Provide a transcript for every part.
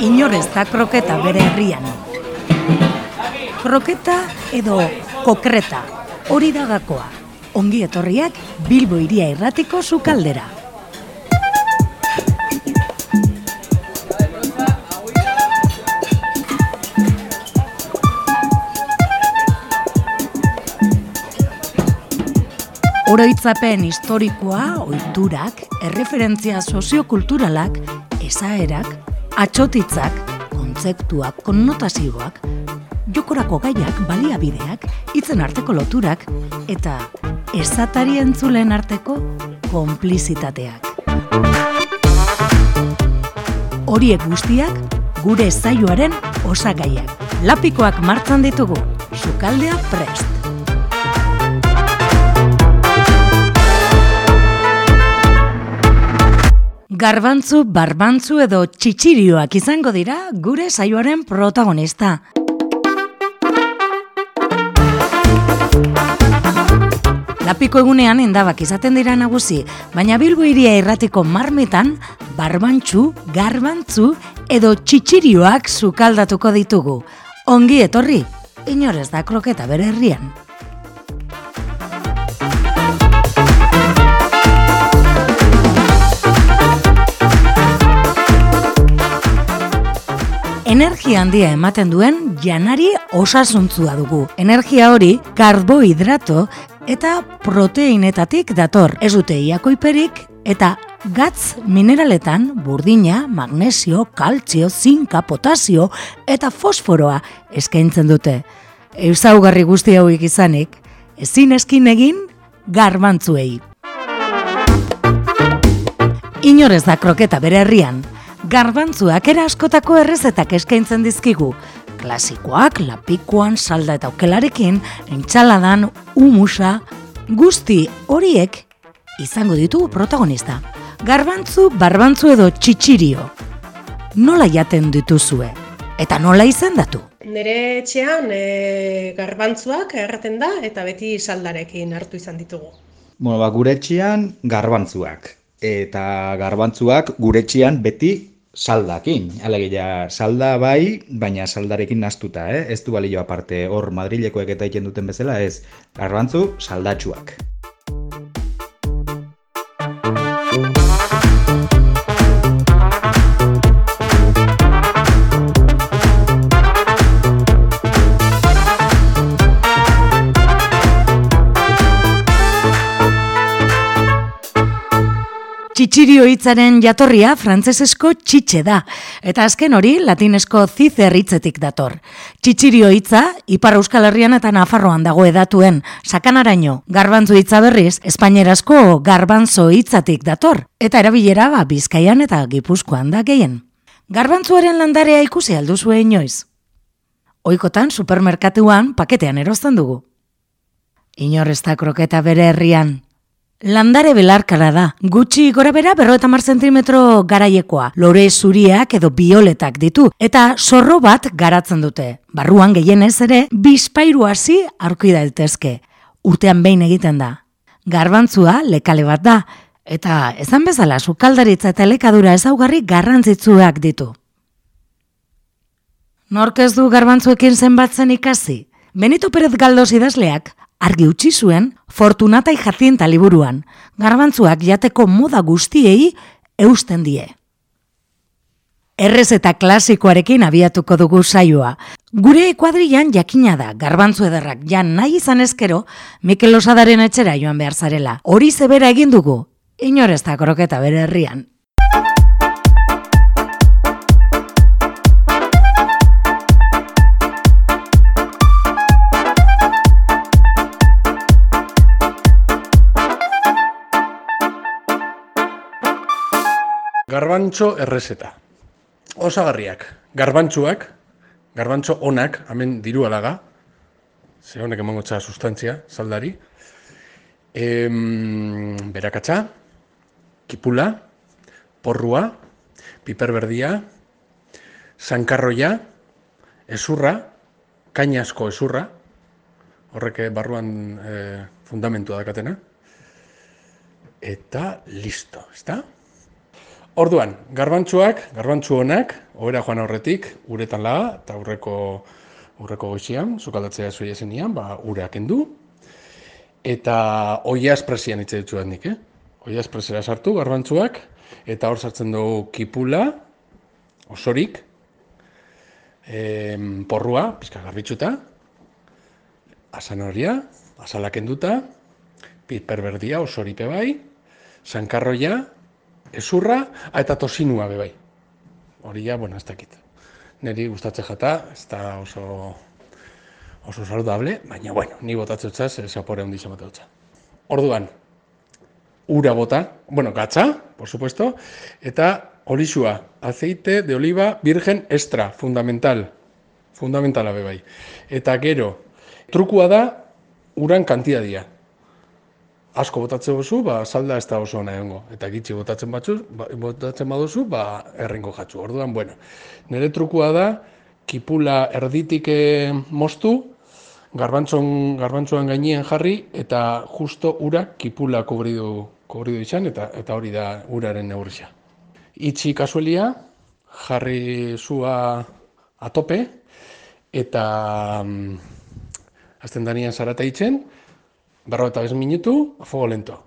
Inorez da kroketa bere herrian. Kroketa edo kokreta, hori da gakoa. Ongi etorriak Bilbo iria irratiko sukaldera. Oroitzapen historikoa, oiturak, erreferentzia soziokulturalak, esaerak, atxotitzak, kontzeptuak, konnotazioak, jokorako gaiak, baliabideak, hitzen arteko loturak, eta esatari entzulen arteko konplizitateak. Horiek guztiak gure zaioaren osagaiak. Lapikoak martzan ditugu, sukaldea prest. Garbantzu, barbantzu edo txitsirioak izango dira gure saioaren protagonista. Lapiko egunean indabak izaten dira nagusi, baina Bilbo iria irratiko marmetan barbantzu, garbantzu edo txitsirioak sukaldatuko ditugu. Ongi etorri, inorez da kroketa bere herrian. Energia handia ematen duen janari osasuntzua dugu. Energia hori karbohidrato eta proteinetatik dator. Ez dute iakoiperik eta gatz mineraletan burdina, magnesio, kaltzio, zinka, potasio eta fosforoa eskaintzen dute. Eusaugarri guzti hauek izanik, ezin eskin egin garbantzuei. Inorez da kroketa bere herrian, garbantzuak era askotako errezetak eskaintzen dizkigu. Klasikoak, lapikoan, salda eta okelarekin, entxaladan, umusa, guzti horiek izango ditugu protagonista. Garbantzu, barbantzu edo txitsirio. Nola jaten dituzue? Eta nola izendatu? Nere etxean e, garbantzuak erraten da eta beti saldarekin hartu izan ditugu. Bueno, ba, gure etxean garbantzuak. Eta garbantzuak gure etxean beti saldakin. Alegia, salda bai, baina saldarekin nastuta, eh? Ez du balio aparte hor Madrilekoek eta egiten duten bezala, ez garbantzu saldatsuak. Txitsirio hitzaren jatorria frantzesesko txitxe da, eta azken hori latinesko zizer hitzetik dator. Txitsirio hitza, Ipar Euskal Herrian eta Nafarroan dago edatuen, sakanaraino, garbantzu hitza berriz, espainerazko garbantzo hitzatik dator, eta erabilera ba, bizkaian eta gipuzkoan da gehien. Garbantzuaren landarea ikusi alduzu inoiz. Oikotan supermerkatuan paketean erosten dugu. Inorrezta kroketa bere herrian, Landare belarkara da. Gutxi gora bera berro eta mar zentimetro garaiekoa. Lore zuriak edo bioletak ditu. Eta zorro bat garatzen dute. Barruan gehienez ere, bizpairu hasi aurki daitezke. Urtean behin egiten da. Garbantzua lekale bat da. Eta ezan bezala sukaldaritza eta lekadura ezaugarri garrantzitsuak ditu. Nork ez du garbantzuekin zenbatzen ikasi? Benito Perez Galdos idazleak argi utzi zuen Fortunata jazienta liburuan, garbantzuak jateko moda guztiei eusten die. Errez eta klasikoarekin abiatuko dugu saioa. Gure kuadrilan jakina da, garbantzu ederrak jan nahi izan ezkero, Mikel Osadaren etxera joan behar zarela. Hori zebera egin dugu, inorez da kroketa bere herrian. Garbantxo errezeta. Osagarriak. Garbantxuak, garbantxo onak, hemen diru alaga, ze honek emango txara sustantzia, saldari. Em, berakatza, kipula, porrua, piperberdia, sankarroia, esurra, kainazko esurra, horrek barruan e, fundamentua dakatena, eta listo, ezta? Orduan, garbantzuak, garbantzu honak, ohera joan aurretik, uretan laga, eta urreko, urreko goizian, sukaldatzea zuia zenian, ba, ureak endu, eta oia espresian hitz ditut nik, eh? Oia espresera sartu, garbantzuak, eta hor sartzen dugu kipula, osorik, em, porrua, pizka garbitzuta, asanoria, asalak enduta, piperberdia, osoripe bai, sankarroia, ezurra, ah, eta tosinua be bai. Hori ja, bueno, ez dakit. Neri gustatzen jata, ez da oso oso saludable, baina bueno, ni botatzen utzaz, zapore handi zamate utza. Orduan, ura bota, bueno, gatza, por supuesto, eta olisua, aceite de oliva virgen extra, fundamental, fundamentala be bai. Eta gero, trukua da, uran kantidadia asko botatzen bozu, ba, salda ez da oso ona egongo. Eta gitxi botatzen batzu, ba, botatzen baduzu, ba, errengo jatzu. Orduan, bueno, nire trukua da, kipula erditik eh, moztu, garbantzon, garbantzon gainean jarri, eta justo ura kipula kubridu, kubridu izan, eta, eta hori da uraren neurria. Itxi kasuelia, jarri zua atope, eta um, azten danian zarata itzen, berro eta bez minutu, a fuego lento.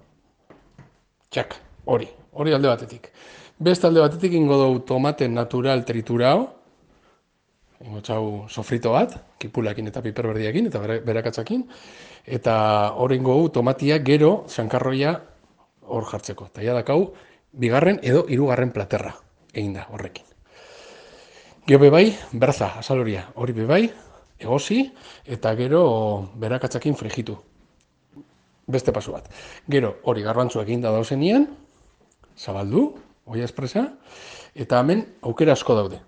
Txak, hori, hori alde batetik. Beste alde batetik ingo dugu tomate natural triturao, ingo txau sofrito bat, kipulakin eta piperberdiakin eta berakatzakin, eta hori ingo dugu tomatia gero sankarroia hor jartzeko. Eta dakau, bigarren edo hirugarren platerra egin da horrekin. Geo bebai, berza, asaloria, hori bebai, egosi, eta gero berakatzakin frigitu beste pasu bat. Gero, hori garbantzua egin da dauzenean, zabaldu, oi espresa, eta hemen aukera asko daude.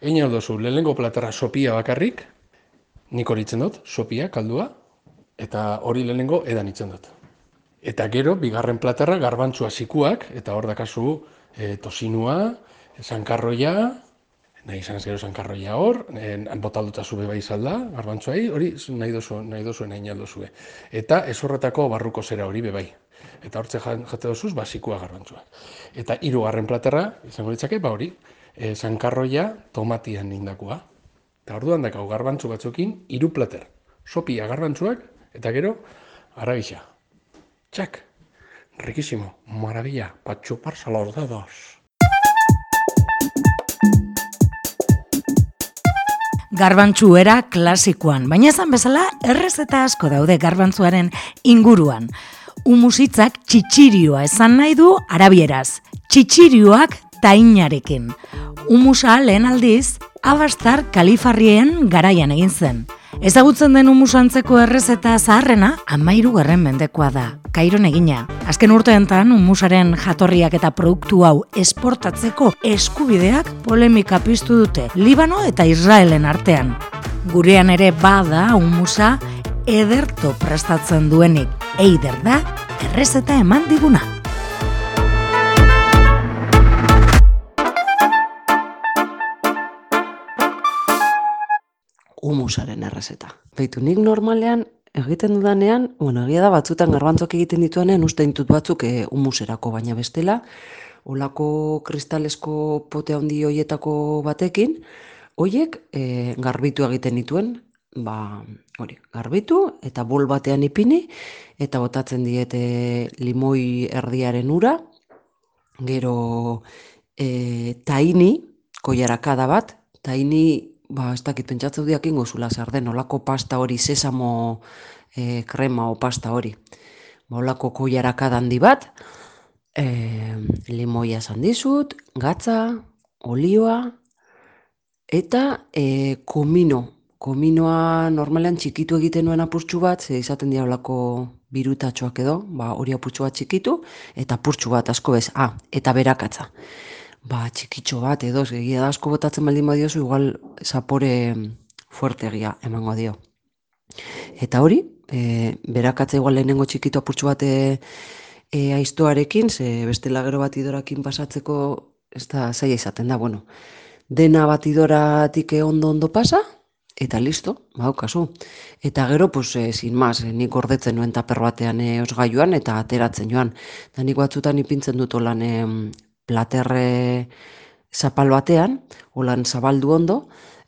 Egin aldozu, lehenengo platerra sopia bakarrik, nik hori dut, sopia, kaldua, eta hori lehenengo edan itzen dut. Eta gero, bigarren platerra garbantzua zikuak, eta hor dakazu e, tosinua, sankarroia, nahi izan gero sankarroia hor, han botalduta zube bai zalda, garbantzuai, hori nahi dozu, nahi dozu nahi zue. Eta ez horretako barruko zera hori bebai. Eta hortze jate dozuz, basikua garbantzua. Eta hirugarren platerra, izango ditzake, ba hori, e, sankarroia tomatian indakua. Eta orduan dakau garbantzu batzukin, hiru plater. Sopia garbantzuak, eta gero, arabisa. Txak, rikisimo, maravilla, patxupar salos dedos. Garbantzuera klasikoan, baina esan bezala errezeta asko daude garbantzuaren inguruan. Umusitzak txitsirioa esan nahi du arabieraz, txitsirioak tainarekin. Umusa lehen aldiz, abastar kalifarrien garaian egin zen. Ezagutzen den humusantzeko errezeta zaharrena, amairu garren mendekoa da, kairon egina. Azken urteetan, humusaren jatorriak eta produktu hau esportatzeko eskubideak polemika piztu dute Libano eta Israelen artean. Gurean ere bada humusa ederto prestatzen duenik, eider da errezeta eman diguna. Humusaren errezeta. Beitu, nik normalean egiten dudanean, bueno, egia da batzutan garbantzok egiten dituanean, uste ditut batzuk e, humuserako baina bestela, olako kristalesko pote handi hoietako batekin, hoiek e, garbitu egiten dituen, ba, hori, garbitu eta bol batean ipini, eta botatzen diete limoi erdiaren ura, gero e, taini, koiarakada bat, taini ba, ez dakit, pentsatzen diak ingo zula zer den, olako pasta hori, sesamo e, krema o pasta hori. Ba, olako koiaraka handi bat, e, limoia esan dizut, gatza, olioa, eta e, komino. Kominoa normalean txikitu egiten nuen apurtxu bat, ze izaten dira olako birutatxoak edo, ba, hori apurtxu bat txikitu, eta apurtxu bat asko bez, ah, eta berakatza ba, txikitxo bat edo, egia da asko botatzen baldin badiozu, igual zapore fuerte egia emango dio. Eta hori, e, berakatza igual lehenengo txikito apurtxo bat e, e, aiztoarekin, ze bestela gero batidorakin pasatzeko, ez da zaila izaten da, bueno, dena batidoratik ondo ondo pasa, eta listo, baukazu. Eta gero, pues, e, sin mas, e, nik gordetzen nuen taper batean e, osgailuan eta ateratzen joan. Da nik batzutan ipintzen dut lan platerre zapal batean, holan zabaldu ondo,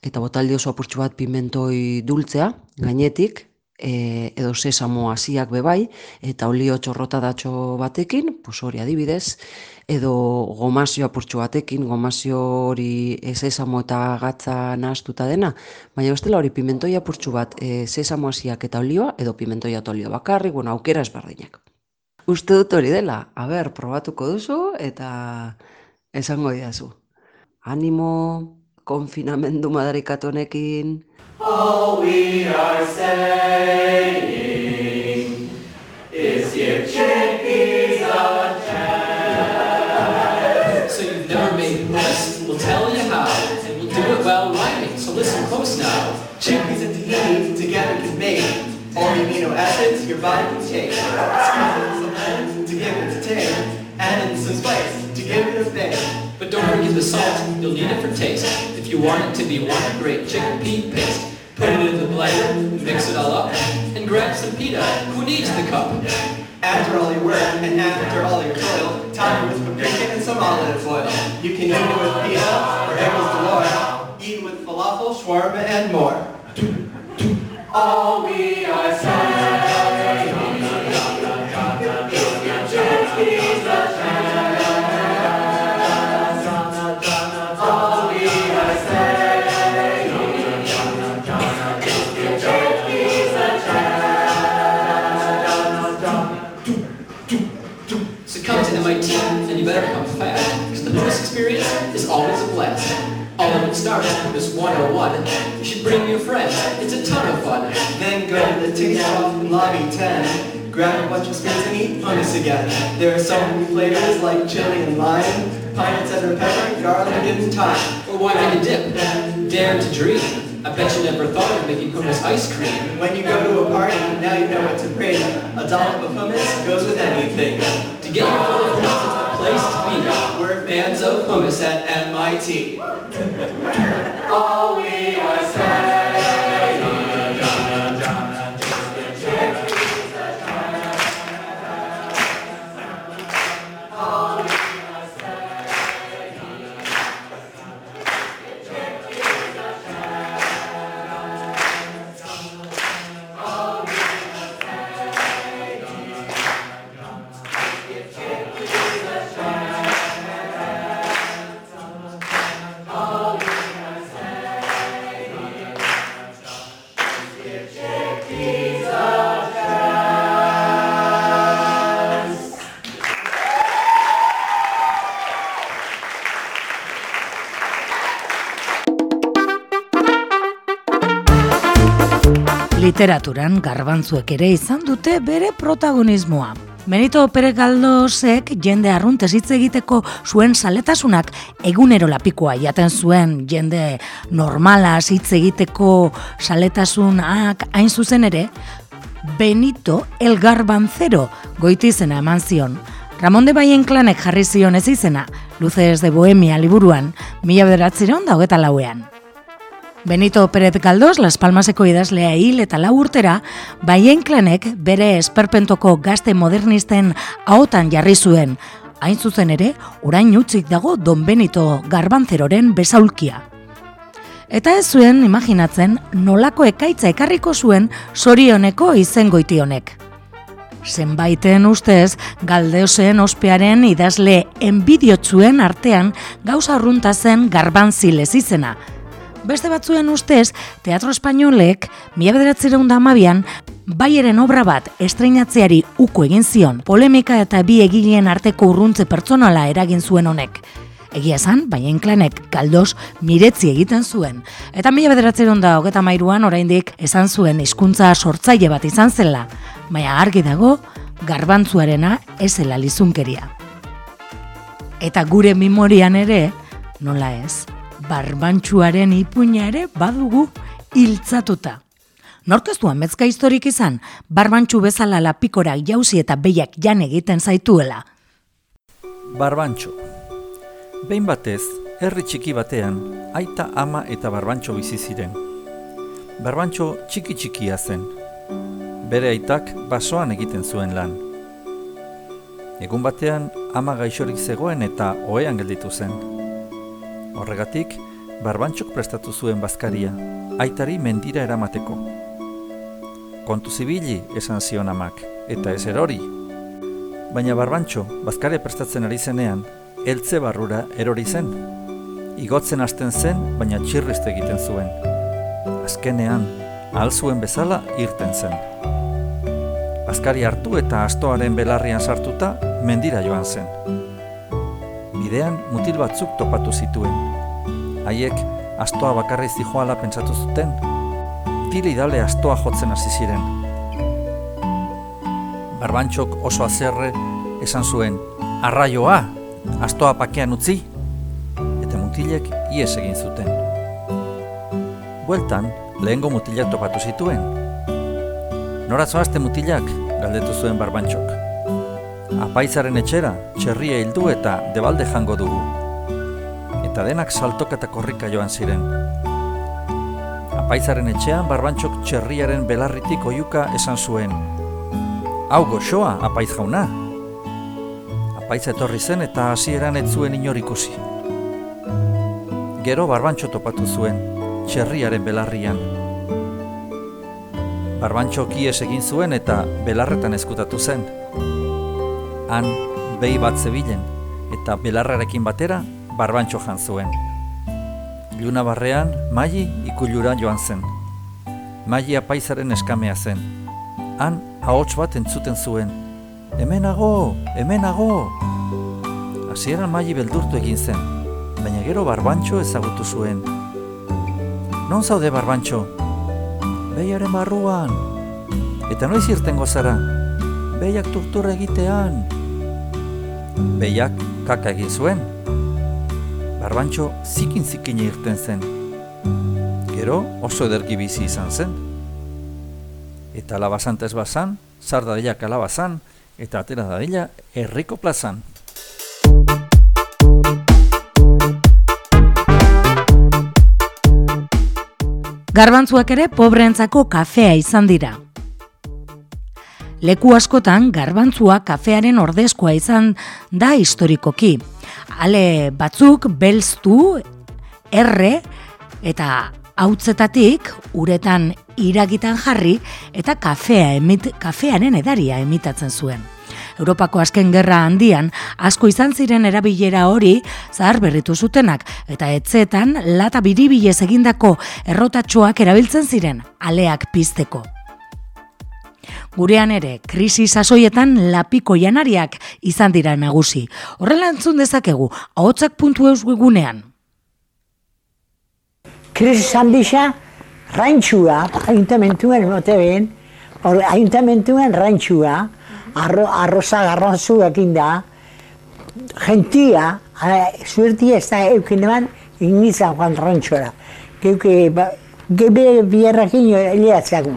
eta botaldi oso apurtxu bat pimentoi dultzea, gainetik, e, edo sesamo hasiak bebai, eta olio txorrota datxo batekin, pues hori adibidez, edo gomazio apurtxo batekin, gomazio hori e, sesamo eta gatza nahaztuta dena, baina bestela hori pimentoi apurtxu bat e, sesamo hasiak eta olioa, edo pimentoi eta olio bakarrik, bueno, aukera ezberdinak. Uste dut hori dela, a ber, probatuko duzu eta esango didazu. Animo, konfinamendu madarikatu honekin, All we are saying is give chickpeas a chance. So you've never made this? We'll tell you how, and we'll do it while rhyming. So listen close now. Chickpeas and tahini together can make all the amino acids your body can take. Give it a taste. Add in some spice to give it a bang. But don't forget the salt, you'll need it for taste. If you want it to be one great chickpea paste, put it in the blender, mix it all up, and grab some pita. Who needs the cup? After all your work and after all your toil, top it with paprika and some olive oil. You can eat it with pita or pickles galore. Eat with falafel, shawarma, and more. All we are All of it starts with this 101. You should bring your friends, it's a ton of fun. Then go to the taste off in lobby 10. Grab a bunch of spoons and eat hummus again. There are so many flavors like chili and lime, pine nuts and pepper, garlic and thyme. Or why make a dip? Dare to dream. I bet you never thought of making hummus ice cream. When you go to a party, now you know what to bring. A dollop of hummus goes with anything. To get your full of hummus, place to be. We're fans of hummus at MIT. All we are Literaturan garbantzuek ere izan dute bere protagonismoa. Benito Pere Galdosek jende arruntez hitz egiteko zuen saletasunak egunero lapikoa jaten zuen jende normalaz hitz egiteko saletasunak hain zuzen ere Benito El Garbanzero goitizena eman zion. Ramon de Baien klanek jarri zion ez izena, Luces de Bohemia liburuan, mila bederatziron da hogeta lauean. Benito Pérez Galdós, Las Palmaseko idazlea hil eta lau urtera, Baien klanek bere esperpentoko gazte modernisten ahotan jarri zuen, hain zuzen ere, orain utzik dago Don Benito Garbanzeroren besaulkia. Eta ez zuen imaginatzen nolako ekaitza ekarriko zuen sorioneko izengoiti honek. Zenbaiten ustez, galdeosen ospearen idazle enbidiotzuen artean gauza arrunta zen garbantzilez izena. Beste batzuen ustez, Teatro Espainolek, mila bederatzireun da amabian, baieren obra bat estreinatzeari uko egin zion, polemika eta bi egileen arteko urruntze pertsonala eragin zuen honek. Egia esan, baien klanek galdos miretzi egiten zuen. Eta mila bederatzeron da hogeta mairuan oraindik esan zuen hizkuntza sortzaile bat izan zela, baina argi dago garbantzuarena ezela lizunkeria. Eta gure memorian ere, nola ez, barbantxuaren ipuina ere badugu hiltzatuta. Norkeztu ametzka historik izan, barbantxu bezala lapikora jauzi eta behiak jan egiten zaituela. Barbantxo. Behin batez, herri txiki batean, aita ama eta barbantxo bizi ziren. Barbantxo txiki txikia zen. Bere aitak basoan egiten zuen lan. Egun batean, ama gaixorik zegoen eta ohean gelditu zen. Horregatik, barbantxok prestatu zuen bazkaria, aitari mendira eramateko. Kontu zibili esan zion amak, eta ez erori. Baina barbantxo, bazkaria prestatzen ari zenean, eltze barrura erori zen. Igotzen hasten zen, baina txirrizte egiten zuen. Azkenean, ahal zuen bezala irten zen. Azkari hartu eta astoaren belarrian sartuta mendira joan zen. Bidean mutil batzuk topatu zituen. Haiek astoa bakarri zijoala pentsatu zuten. Tire idale astoa jotzen hasi ziren. Barbantxok oso azerre esan zuen, arraioa, astoa pakean utzi, eta mutilek ies egin zuten. Bueltan, lehengo mutilak topatu zituen. Nora zoazte mutilak, galdetu zuen barbantxok. Apaizaren etxera, txerria hildu eta debalde jango dugu. Eta denak saltoka eta korrika joan ziren. Apaizaren etxean barbantxok txerriaren belarritik oiuka esan zuen. Hau goxoa, apaiz jauna. Apaiz etorri zen eta hasieran ez zuen inor ikusi. Gero barbantxo topatu zuen, txerriaren belarrian. Barbantxo kies egin zuen eta belarretan ezkutatu zen. Han, behi bat zebilen, eta belarrarekin batera, barbantxo jan zuen. Luna barrean, maili ikulura joan zen. Maili apaizaren eskamea zen. Han, ahots bat entzuten zuen. Hemenago, hemenago! Hasieran maili beldurtu egin zen, baina gero barbantxo ezagutu zuen. Non zaude barbantxo? Behiaren barruan. Eta noiz irtengo zara? Behiak turtura egitean. Behiak kaka egin zuen. Barbantxo zikin zikin irten zen. Gero oso ederki bizi izan zen. Eta alabazantez bazan, zar dadilak alabazan, eta atera dadila herriko plazan. Garbantzuak ere pobreentzako kafea izan dira. Leku askotan garbantzua kafearen ordezkoa izan da historikoki. Ale batzuk belztu, erre eta hautzetatik uretan iragitan jarri eta kafea emit, kafearen edaria emitatzen zuen. Europako azken gerra handian asko izan ziren erabilera hori zahar berritu zutenak eta etzeetan lata biribilez egindako errotatxoak erabiltzen ziren aleak pizteko. Gurean ere, krisi sasoietan lapiko janariak izan dira nagusi. Horrela entzun dezakegu, ahotsak puntu eus gugunean. Krisi handisa, rantxua, ayuntamentuan emote ben, hor, ayuntamentuan rantxua, arro, arroza garrantzu ekin da, gentia, zuertia ez da eukin eman, initzan joan rantxora. Geuke, ba, gebe biherrakin eliatzeak.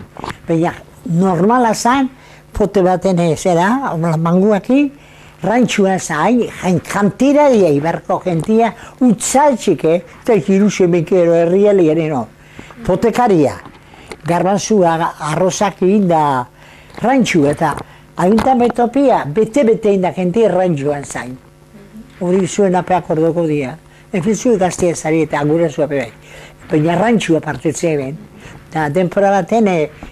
Baina, normala zan, pote baten zera, manguakin, rantxua zain, jantira dia, iberko gentia, utzaltxike, eta jiruxe mekero herriali ere no. Potekaria, garbanzua, arrozak egin da rantxu eta ayuntametopia, bete-bete inda gentia rantxuan zain. Hori zuen apeak ordoko dia. Efen zuen gaztia zari eta gure zua pebai. Baina rantxua partetze ben. Eta denpora baten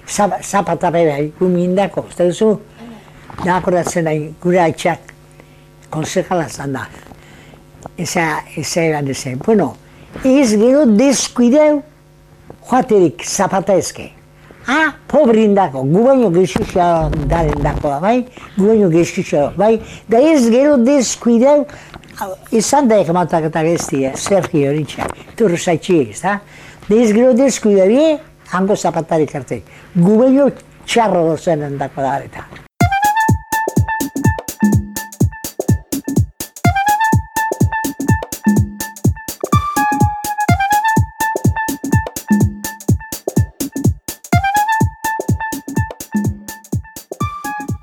zapata pebai, gumindako, ez da duzu? Da akordatzen da, gure haitxak, konsejala zan da. Eza, eza eban ezen. Bueno, ez gero deskuideu, joaterik zapata ezke. Ah, pobre indako, gu baino gexuxa daren dako da, bai? Gu baino gexuxa, bai? Da ez gero deskuideu, izan da ekmatak eta geztia, Sergio Ritxa, turro zaitxiek, ez da? Da ez gero deskuideu, bie, hango zapatarik arte. Gu baino txarro dozenen dako da, eta.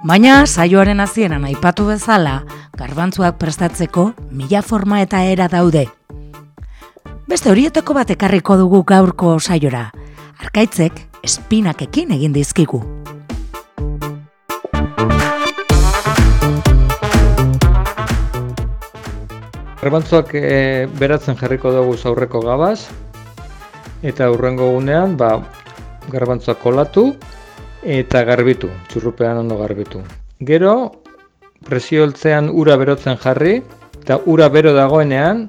Baina saioaren hasieran aipatu bezala, garbantzuak prestatzeko mila forma eta era daude. Beste horietako bat ekarriko dugu gaurko saiora. Arkaitzek espinakekin egin dizkigu. Garbantzuak e, beratzen jarriko dugu aurreko gabaz, eta hurrengo gunean, ba, garbantzuak kolatu eta garbitu, txurrupean ondo garbitu. Gero, presio heltzean ura berotzen jarri, eta ura bero dagoenean,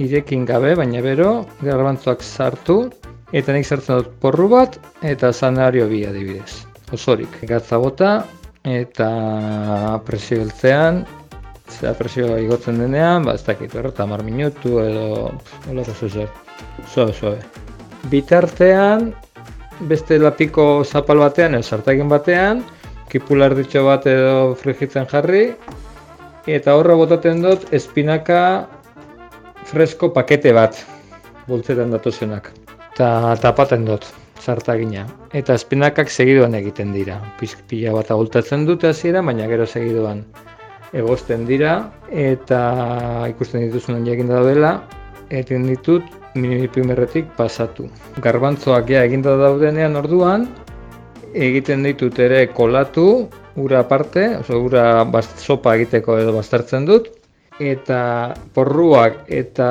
irekin gabe, baina bero, garbantzuak sartu, eta nik sartzen dut porru bat, eta zanario bi adibidez. Osorik, gatza bota, eta presio heltzean, zera presio igotzen denean, ba, ez dakit, berrota mar minutu edo, hola zer, zoe, zoe. Bitartean, beste lapiko zapal batean, edo sartagin batean, kipular ditxo bat edo frigitzen jarri, eta horra botaten dut espinaka fresko pakete bat, bultzetan datozenak. Eta tapaten dut, zartagina. Eta espinakak segiduan egiten dira. Pila bat agultatzen dute hasiera, baina gero segiduan egosten dira. Eta ikusten dituzunan jakin da dela, egin ditut minipimerretik pasatu. Garbantzoak ja eginda daudenean orduan, egiten ditut ere kolatu, ura aparte, oso ura bast, sopa egiteko edo bastartzen dut, eta porruak eta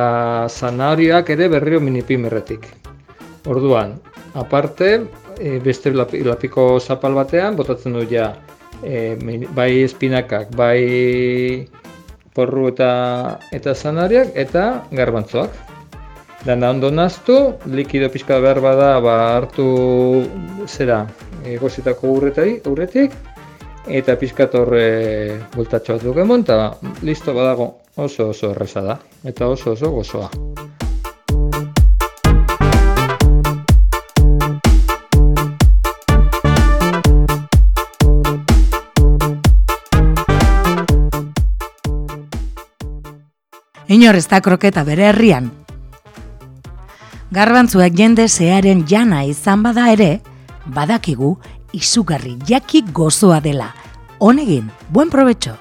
zanarioak ere berrio minipimerretik. Orduan, aparte, e, beste lapiko zapal batean, botatzen dut ja, e, bai espinakak, bai porru eta eta zanariak eta garbantzoak. Dana ondo naztu, likido pixka behar bada ba, hartu zera egozitako urretari, urretik, eta pixka torre bultatxo bat dukemon, eta listo badago oso oso erresa da, eta oso oso gozoa. Inor ez da kroketa bere herrian, Garbantzuak jende zearen jana izan bada ere, badakigu izugarri jaki gozoa dela. Honegin, buen provecho!